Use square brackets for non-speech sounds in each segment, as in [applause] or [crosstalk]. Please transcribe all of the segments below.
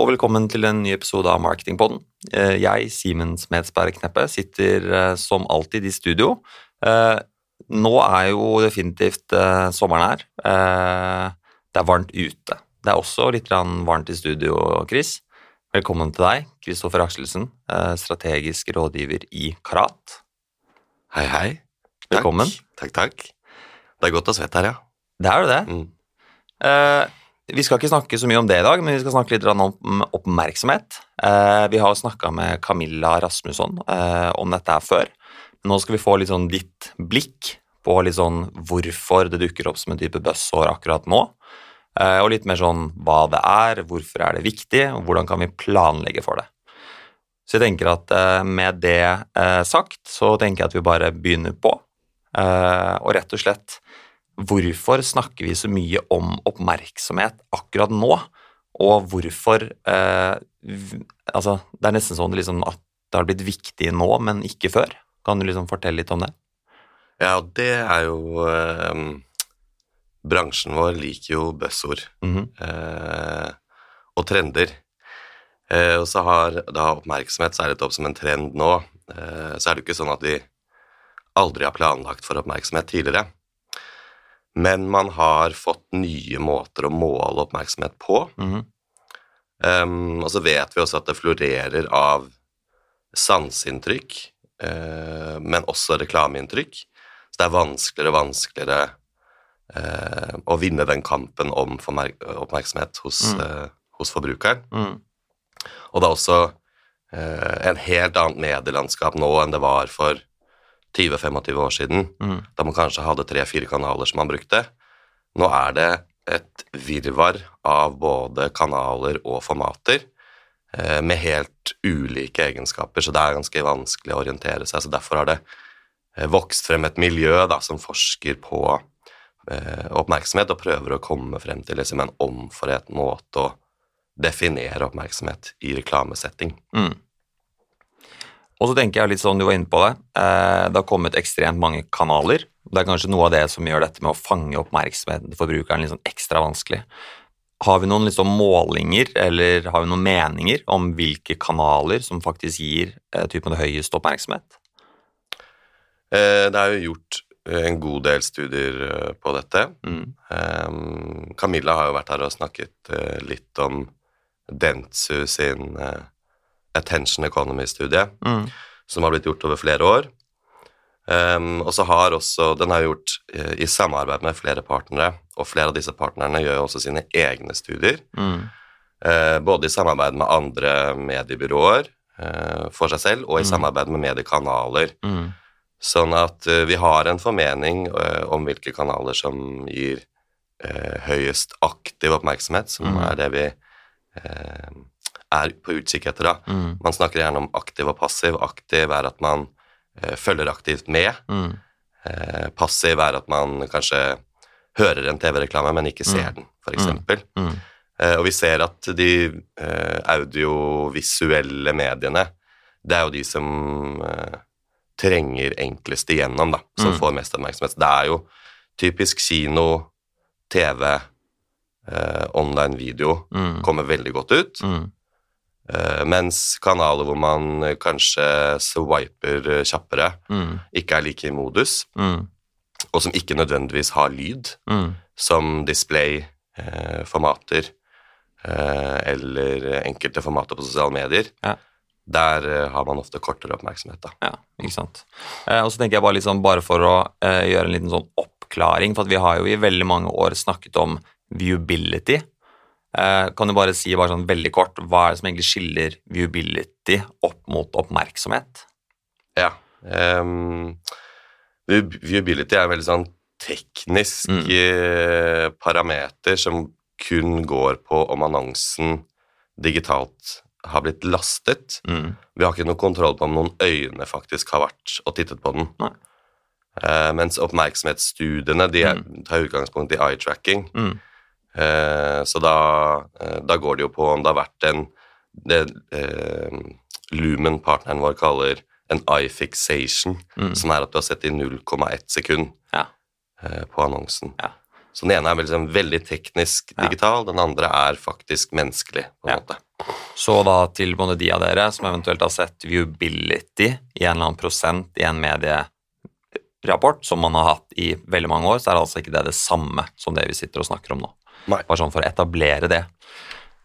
Og velkommen til en ny episode av Marketingpodden. Eh, Jeg, Simen Smedsberg Kneppe, sitter eh, som alltid i studio. Eh, Nå er jo definitivt sommeren her. Det er varmt ute. Det er også litt varmt i studio, Chris. Velkommen til deg, Kristoffer Akselsen, strategisk rådgiver i Karat. Hei, hei. Velkommen. Takk, takk. takk. Det er godt å svette her, ja. Det er jo det. Mm. Vi skal ikke snakke så mye om det i dag, men vi skal snakke litt om oppmerksomhet. Eh, vi har snakka med Camilla Rasmusson eh, om dette her før. Nå skal vi få litt sånn ditt blikk på litt sånn hvorfor det dukker opp som en type buzzsår akkurat nå. Eh, og litt mer sånn hva det er, hvorfor er det viktig, og hvordan kan vi planlegge for det. Så jeg tenker at med det sagt, så tenker jeg at vi bare begynner på. Og rett og slett hvorfor snakker vi så mye om oppmerksomhet akkurat nå, og hvorfor eh, Altså, det er nesten sånn liksom at det har blitt viktig nå, men ikke før. Kan du liksom fortelle litt om det? Ja, det er jo eh, Bransjen vår liker jo buzzord Mhm, eh, og trender. Eh, og så har da oppmerksomhet særlig opp som en trend nå. Eh, så er det jo ikke sånn at vi aldri har planlagt for oppmerksomhet tidligere. Men man har fått nye måter å måle oppmerksomhet på. mhm, Um, og så vet vi også at det florerer av sanseinntrykk, uh, men også reklameinntrykk. Så det er vanskeligere og vanskeligere uh, å vinne den kampen om oppmerksomhet hos, Mm. uh, hos forbrukeren. Mm. Og det er også en helt annet medielandskap nå enn det var for 20-25 år siden, mm. da man kanskje hadde tre-fire kanaler som man brukte. Nå er det et virvar av både kanaler og formater eh, med helt ulike egenskaper, så det er ganske vanskelig å orientere seg. Så derfor har det eh, vokst frem et miljø da, som forsker på eh, oppmerksomhet og prøver å komme frem til liksom, en omforent måte å definere oppmerksomhet i reklamesetting. mhm. Og så tenker jeg litt sånn, du var inne på det, eh, det har kommet ekstremt mange kanaler. Det er kanskje noe av det som gjør dette med å fange oppmerksomheten til forbrukeren litt sånn ekstra vanskelig. Har vi noen liksom målinger, eller har vi noen meninger om hvilke kanaler som faktisk gir eh, typen høyest oppmerksomhet? Eh, det er jo gjort en god del studier på dette. Mm. Camilla har jo vært her og snakket litt om Dentsu sin Attention Economy-studie, Mm. som har blitt gjort over flere år. Um, og så har også Den er gjort uh, i samarbeid med flere partnere, og flere av disse partnerne gjør jo også sine egne studier. Mm. Uh, både i samarbeid med andre mediebyråer uh, for seg selv, og i Mm. samarbeid med mediekanaler. Mm. Sånn at vi har en formening om hvilke kanaler som gir høyest aktiv oppmerksomhet, som Mm. er det vi er på utkikk etter. da. Mm. Man snakker gjerne om aktiv og passiv. Aktiv er at man eh, følger aktivt med. Mm. Eh, passiv er at man kanskje hører en TV-reklame, men ikke ser Mm. den, for eksempel. Mm. Eh, og vi ser at de eh, audiovisuelle mediene, det er jo de som eh, trenger enklest igjennom, da, som Mm. får mest oppmerksomhet. Det er jo typisk kino, TV, eh, online video Mm. kommer veldig godt ut, Mm. Mens kanaler hvor man eh, kanskje swiper eh, kjappere, Mm. ikke er like i modus, Mm. og som ikke nødvendigvis har lyd, Mm. som display-formater eh, eller enkelte formater på sosiale medier. Ja. Der eh, har man ofte kortere oppmerksomhet. da. Ja, ikke sant. Eh, og så tenker jeg bare, sånn, bare for å eh, gjøre en liten sånn oppklaring, for vi har jo i veldig mange år snakket om viewability. Eh, kan du bare si bare sånn veldig kort, hva er det som egentlig skiller viewability opp mot oppmerksomhet? Ja. Um, viewability er en veldig sånn teknisk Mm. eh, parameter som kun går på om annonsen digitalt har blitt lastet. Mm. Vi har ikke noe kontroll på om noen øyne faktisk har vært og tittet på den. Eh, mens oppmerksomhetsstudiene de er, tar utgangspunkt i eye-tracking. Mm. Eh, så da, eh, da går det jo på om det har vært en Det eh, Lumen-partneren vår kaller en eye fixation, Mm. som er at du har sett i 0,1 sekund Ja. på annonsen. Ja. Så den ene er liksom veldig teknisk Ja. digital, den andre er faktisk menneskelig, på en Ja. måte. Så da til både de av dere som eventuelt har sett viewability i en eller annen prosent i en medierapport som man har hatt i veldig mange år, så er det altså ikke det det samme som det vi sitter og snakker om nå. Nei. Bare sånn for å etablere det.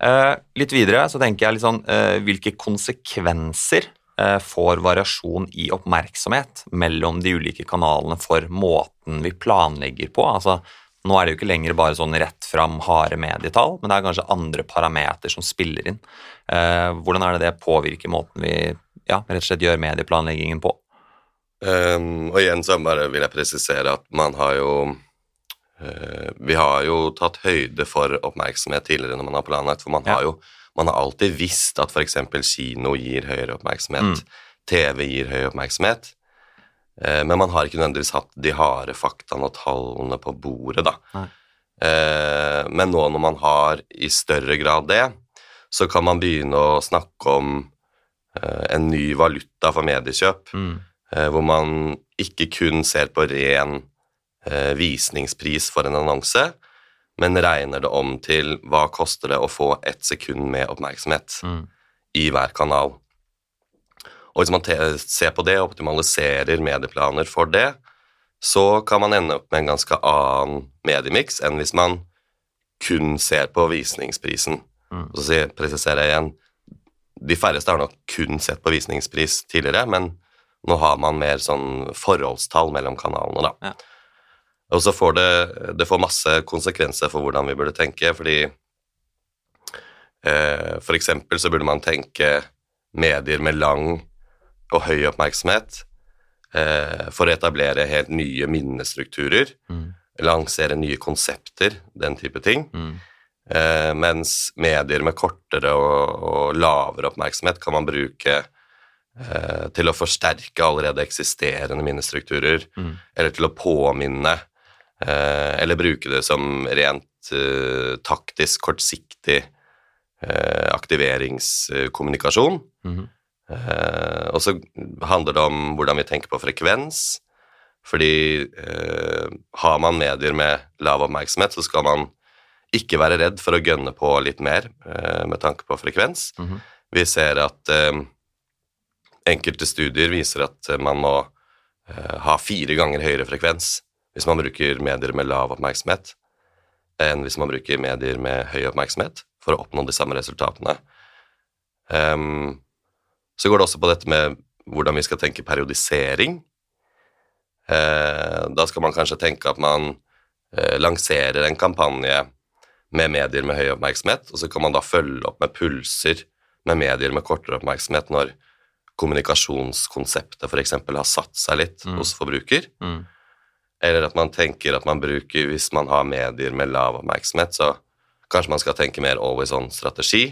Eh, litt videre så tenker jeg litt sånn eh, hvilke konsekvenser eh, får variasjon i oppmerksomhet mellom de ulike kanalene for måten vi planlegger på? Altså, nå er det jo ikke lenger bare sånn rett fram harde medietall, men det er kanskje andre parameter som spiller inn. Eh, hvordan er det det påvirker måten vi ja, rett og slett gjør medieplanleggingen på? Um, og igjen så vil jeg presisere at man har jo Vi har jo tatt høyde for oppmerksomhet tidligere når man har planlagt, for man Ja. har jo man har alltid visst at f.eks. kino gir høyere oppmerksomhet, Mm. TV gir høy oppmerksomhet, eh, men man har ikke nødvendigvis hatt de harde faktaene og tallene på bordet, da. Nei. Eh, men nå når man har i større grad det, så kan man begynne å snakke om eh, en ny valuta for mediekjøp Mm. eh, hvor man ikke kun ser på ren eh, visningspris for en annonse, men regner det om til hva koster det å få ett sekund med oppmerksomhet Mm. i hver kanal. Og hvis man ser på det og optimaliserer medieplaner for det, så kan man ende opp med en ganske annen mediemiks enn hvis man kun ser på visningsprisen. Mm. Og så presiserer jeg igjen, de færreste har nok kun sett på visningspris tidligere, men nå har man mer sånn forholdstall mellom kanalene, da. Ja. Og så får det, det får masse konsekvenser for hvordan vi burde tenke, fordi eh, for eksempel så burde man tenke medier med lang og høy oppmerksomhet eh, for å etablere helt nye minnestrukturer, Mm. lansere nye konsepter, den type ting. Mm. Eh, mens medier med kortere og, og lavere oppmerksomhet kan man bruke eh, til å forsterke allerede eksisterende minnestrukturer, Mm. eller til å påminne, eller bruke det som rent eh, taktisk, kortsiktig eh, aktiveringskommunikasjon. Mhm. Eh, og så handler det om hvordan vi tenker på frekvens. Fordi eh, har man medier med lav oppmerksomhet, så skal man ikke være redd for å gønne på litt mer eh, med tanke på frekvens. Mhm. Vi ser at eh, enkelte studier viser at eh, man må eh, ha fire ganger høyere frekvens hvis man bruker medier med lav oppmerksomhet, enn hvis man bruker medier med høy oppmerksomhet for å oppnå de samme resultatene. Um, så går det også på dette med hvordan vi skal tenke periodisering. Uh, da skal man kanskje tenke at man uh, lanserer en kampanje med medier med høy oppmerksomhet, og så kan man da følge opp med pulser med medier med kortere oppmerksomhet når kommunikasjonskonseptet f.eks. har satt seg litt Mm. hos forbruker. Mm. Eller at man tenker at man bruker, hvis man har medier med lav oppmerksomhet, så kanskje man skal tenke mer always on-strategi.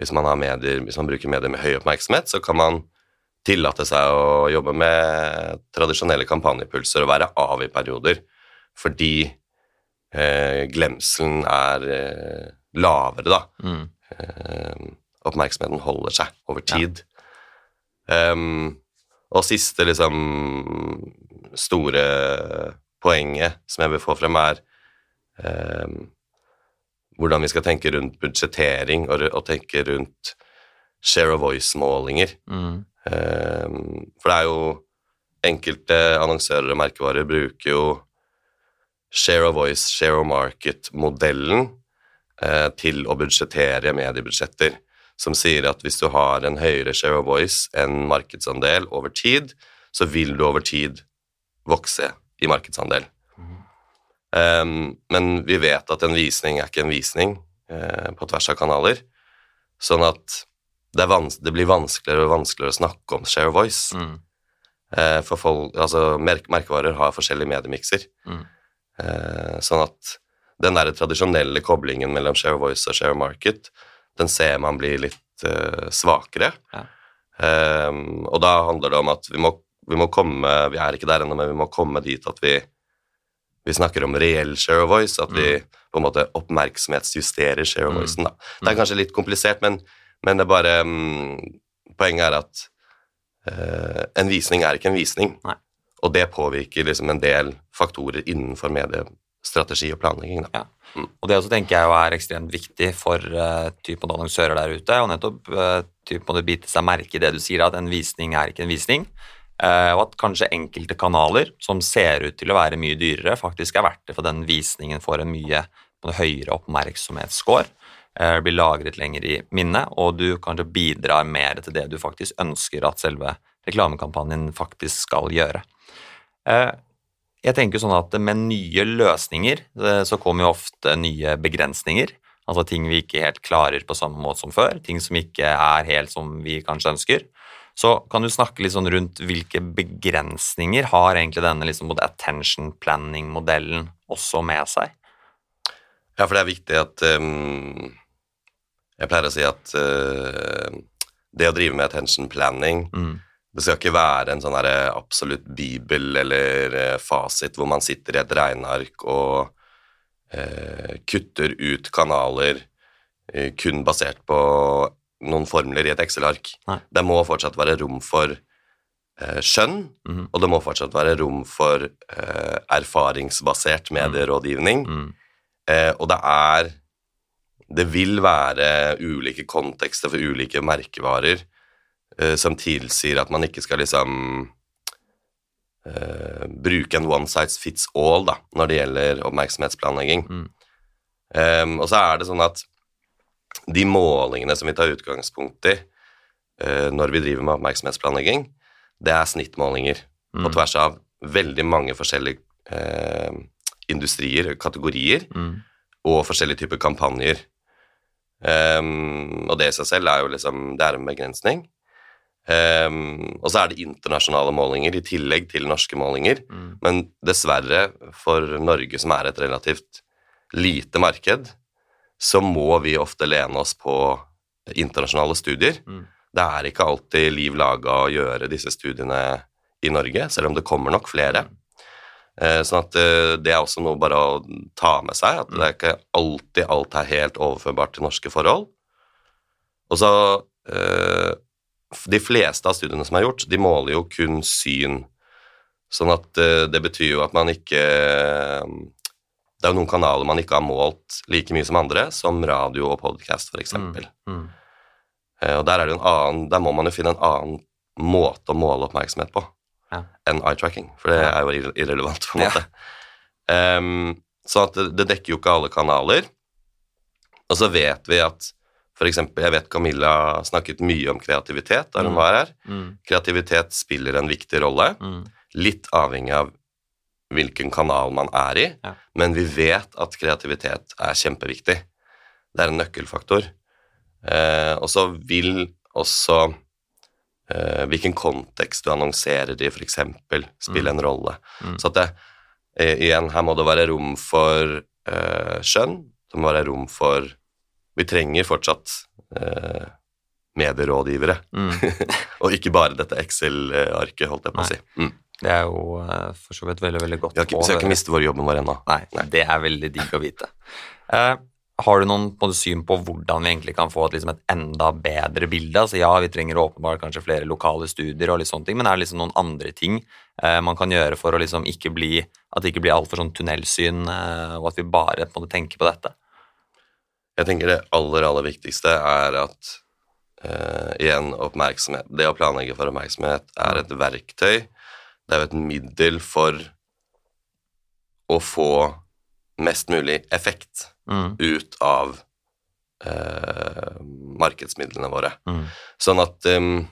Hvis man, har medier, hvis man bruker medier med høy oppmerksomhet, så kan man tillate seg å jobbe med tradisjonelle kampanjepulser og være av i perioder, fordi eh, glemselen er eh, lavere, da. Mm. Eh, oppmerksomheten holder seg over tid. Ehm, og siste liksom store poenget som jeg vil få frem, er eh, hvordan vi skal tenke rundt budsjettering og, og tenke rundt share of voice-målinger. Mm. Eh, for det er jo enkelte annonsører og merkevarer bruker jo share of voice, share of market-modellen eh, til å budsjettere mediebudsjetter, som sier at hvis du har en høyere share of voice enn markedsandel over tid, så vil du over tid vokse i markedsandel. Ehm, men vi vet at en visning er ikke en visning uh, på tvers av kanaler, sånn at det, det blir vanskeligere og vanskeligere å snakke om share of voice. Mm. Uh, for folk, altså merk merkevarer har forskjellige mediemikser. Mm. Uh, sånn at den der tradisjonelle koblingen mellom share of voice og share of market, den ser man blir litt uh, svakere. Ja. Um, og da handler det om at vi må, vi må komme Vi er ikke der ennå, men vi må komme dit at vi vi snakker om reell share of voice, at vi på en måte oppmerksomhetsjusterer share of Mm. voicen. Da. Det er kanskje litt komplisert, men, men det er bare um, Poenget er at uh, en visning er ikke en visning. Nei. Og det påvirker liksom en del faktorer innenfor medie, strategi og planlegging. Da. Ja. Og det også tenker jeg er ekstremt viktig for uh, typen annonsører der ute, og nettopp uh, typen må du bite seg merke i det du sier, at en visning er ikke en visning. Uh, og at kanskje enkelte kanaler som ser ut til å være mye dyrere, faktisk er verdt det, for den visningen får en mye høyere oppmerksomhetsscore. Uh, blir lagret lenger i minnet, og du kanskje bidrar mer til det du faktisk ønsker at selve reklamekampanjen faktisk skal gjøre. Uh, jeg tenker sånn at Med nye løsninger eh, så kommer jo ofte nye begrensninger. Altså ting vi ikke helt klarer på samme måte som før. Ting som ikke er helt som vi kanskje ønsker. Så kan du snakke litt sånn rundt hvilke begrensninger har egentlig denne liksom både attention planning-modellen også med seg? Ja, for det er viktig at um, Jeg pleier å si at uh, det å drive med attention planning mm det skal ikke være en sånn absolutt bibel eller eh, fasit hvor man sitter i et regneark og eh, kutter ut kanaler eh, kun basert på noen formler i et Excel-ark. Det må fortsatt være rom for eh, skjønn, mm. og det må fortsatt være rom for eh, erfaringsbasert medierådgivning. Mm. Eh, og det er Det vil være ulike kontekster for ulike merkevarer uh, som tilsier at man ikke skal liksom uh, bruke en one size fits all da, når det gjelder oppmerksomhetsplanlegging. Mm. Um, og så er det sånn at de målingene som vi tar utgangspunkt i uh, når vi driver med oppmerksomhetsplanlegging, det er snittmålinger mm. på tvers av veldig mange forskjellige industrier, kategorier, mm. og forskjellige typer kampanjer. Um, og det i seg selv er jo liksom Det er en begrensning. Um, og så er det internasjonale målinger i tillegg til norske målinger. Mm. Men dessverre, for Norge som er et relativt lite marked, så må vi ofte lene oss på internasjonale studier. Mm. Det er ikke alltid liv laga å gjøre disse studiene i Norge, selv om det kommer nok flere. Mm. Uh, sånn at uh, det er også noe bare å ta med seg, at det er ikke alltid alt er helt overførbart til norske forhold. Og så uh, de fleste av studiene som er gjort, de måler jo kun syn. Sånn at uh, det betyr jo at man ikke Det er jo noen kanaler man ikke har målt like mye som andre, som radio og podkast, f.eks. Mm, mm. uh, og der er det en annen Der må man jo finne en annen måte å måle oppmerksomhet på ja. enn eye-tracking, for det er jo irrelevant, på en måte. Ja. Um, sånn at det, det dekker jo ikke alle kanaler. Og så vet vi at for eksempel, jeg vet Camilla snakket mye om kreativitet da hun mm. var her. Mm. Kreativitet spiller en viktig rolle, mm. litt avhengig av hvilken kanal man er i, ja. men vi vet at kreativitet er kjempeviktig. Det er en nøkkelfaktor. Eh, og så vil også eh, hvilken kontekst du annonserer i, f.eks., spille mm. en rolle. Mm. Så at det, eh, igjen, her må det være rom for eh, skjønn, det må være rom for vi trenger fortsatt eh, medierådgivere, mm. [laughs] og ikke bare dette Excel-arket, holdt jeg på å si. Mm. Det er jo uh, for så vidt veldig veldig godt. Vi skal ikke miste vår jobben vår ennå. Nei, Nei, det er veldig digg å vite. Uh, har du noen på syn på hvordan vi egentlig kan få et, liksom et, enda bedre bilde? Altså Ja, vi trenger åpenbart kanskje flere lokale studier, og litt sånne ting, men er det liksom noen andre ting eh, man kan gjøre for å liksom ikke bli, at det ikke blir altfor sånn tunnelsyn, og at vi bare på måte tenker på dette? Jeg tenker det aller, aller viktigste er at uh, igjen oppmerksomhet. Det å planlegge for oppmerksomhet er et verktøy. Det er jo et middel for å få mest mulig effekt mm. ut av uh, markedsmidlene våre. Mm. Sånn at um,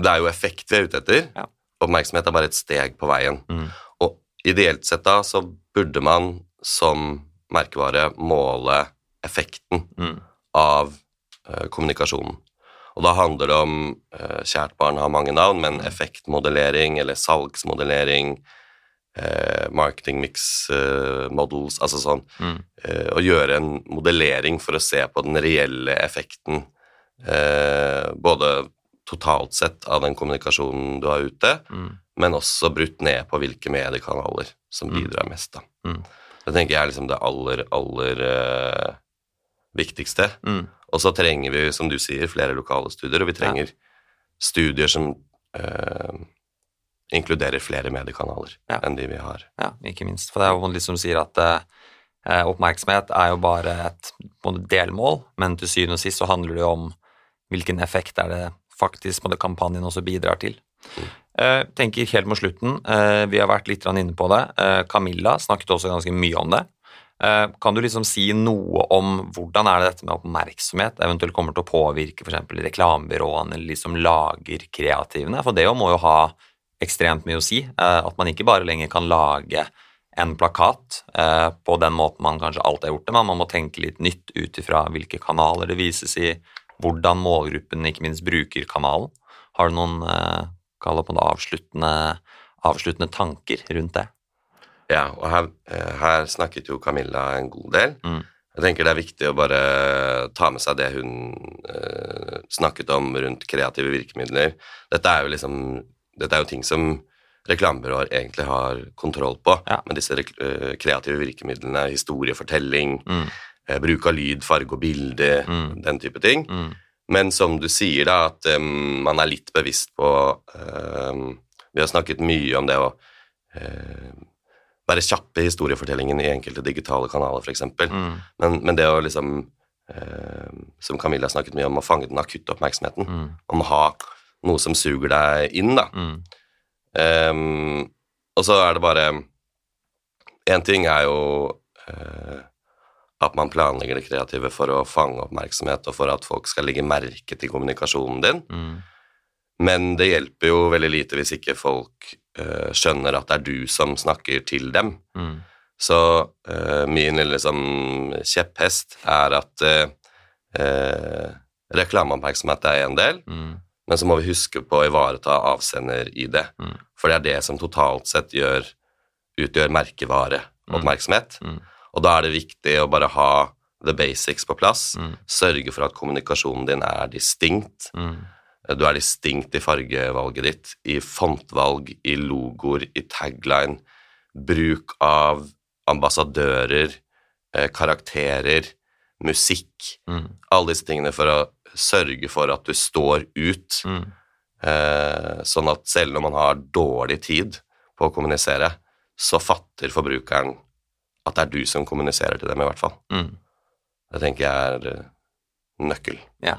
det er jo effekt vi er ute etter. Ja. Oppmerksomhet er bare et steg på veien. Mm. Og ideelt sett da så burde man som merkevare måle effekten mm. av uh, kommunikasjonen. Og da handler det om uh, Kjært barn har mange navn, men mm. effektmodellering eller salgsmodellering, uh, marketing mix models Altså sånn mm. Å gjøre en modellering for å se på den reelle effekten både totalt sett av den kommunikasjonen du har ute, mm. men også brutt ned på hvilke mediekanaler som mm. bidrar mest. da. Mm. Det tenker jeg er liksom det aller, aller uh, viktigste. Mm. Og så trenger vi, som du sier, flere lokale studier, og vi trenger ja. studier som uh, inkluderer flere mediekanaler Ja. enn de vi har. Ja, ikke minst. For det er jo litt som sier at uh, oppmerksomhet er jo bare et delmål, men til syvende og sist så handler det jo om hvilken effekt er det faktisk på det kampanjen også bidrar til. Eh, tenker helt mot slutten, eh, vi har vært litt inne på det. Eh, Camilla snakket også ganske mye om det. Kan du liksom si noe om hvordan er det dette med oppmerksomhet eventuelt kommer til å påvirke f.eks. reklamebyråene eller de som lager kreativene? For det må jo ha ekstremt mye å si. At man ikke bare lenger kan lage en plakat på den måten man kanskje alltid har gjort det, men man må tenke litt nytt ut ifra hvilke kanaler det vises i, hvordan målgruppen ikke minst bruker kanalen. Har du noen kall det på det avsluttende, avsluttende tanker rundt det? Ja, og her, eh, her snakket jo Camilla en god del. Mm. Jeg tenker det er viktig å bare ta med seg det hun eh, snakket om rundt kreative virkemidler. Dette er jo liksom Dette er jo ting som reklamebyråer egentlig har kontroll på. Ja. Men disse eh, kreative virkemidlene, historiefortelling, Mm, eh, bruk av lyd, farge og bilde, Mm. den type ting. mm, Men som du sier, da, at um, man er litt bevisst på um, Vi har snakket mye om det å uh, være kjappe i historiefortellingen i enkelte digitale kanaler, f.eks. mm, Men, men det å liksom uh, Som Camilla snakket mye om, å fange den akutte oppmerksomheten. mm, Om å ha noe som suger deg inn, da. mm, Um, og så er det bare Én ting er jo eh, at man planlegger det kreative for å fange oppmerksomhet, og for at folk skal legge merke til kommunikasjonen din, mm, men det hjelper jo veldig lite hvis ikke folk uh, skjønner at det er du som snakker til dem. mm, Så uh, min lille liksom, kjepphest er at uh, reklameoppmerksomhet er en del, mm, men så må vi huske på å ivareta avsender i det. Mm. For det er det som totalt sett gjør, utgjør merkevareoppmerksomhet. Mm. Og da er det viktig å bare ha the basics på plass. mm, Sørge for at kommunikasjonen din er distinkt. mm, Du er distinkt i fargevalget ditt, i fontvalg, i logoer, i tagline. Bruk av ambassadører, eh, karakterer, musikk. mm, Alle disse tingene for å sørge for at du står ut. mm. Eh, sånn at selv når man har dårlig tid på å kommunisere, så fatter forbrukeren at det er du som kommuniserer til dem, i hvert fall. mm. Det tenker jeg er eh, nøkkel. Ja.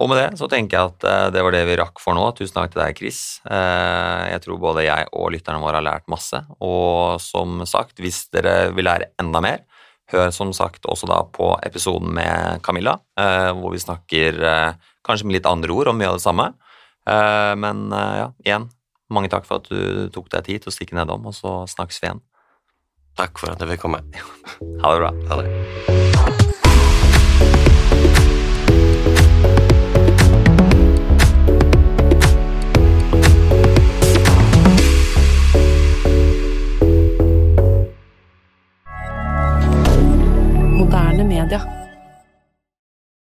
Og med det så tenker jeg at eh, det var det vi rakk for nå. Tusen takk til deg, Chris. Eh, Jeg tror både jeg og lytterne våre har lært masse. Og som sagt, hvis dere vil lære enda mer, hør som sagt også da på episoden med Camilla, hvor vi snakker kanskje med litt andre ord om mye av det samme. Men ja, igjen, mange takk for at du tok deg tid til å stikke nedom, og så snakkes vi igjen. Takk for at jeg fikk komme. [laughs] Ha det bra. Ha det. moderne media.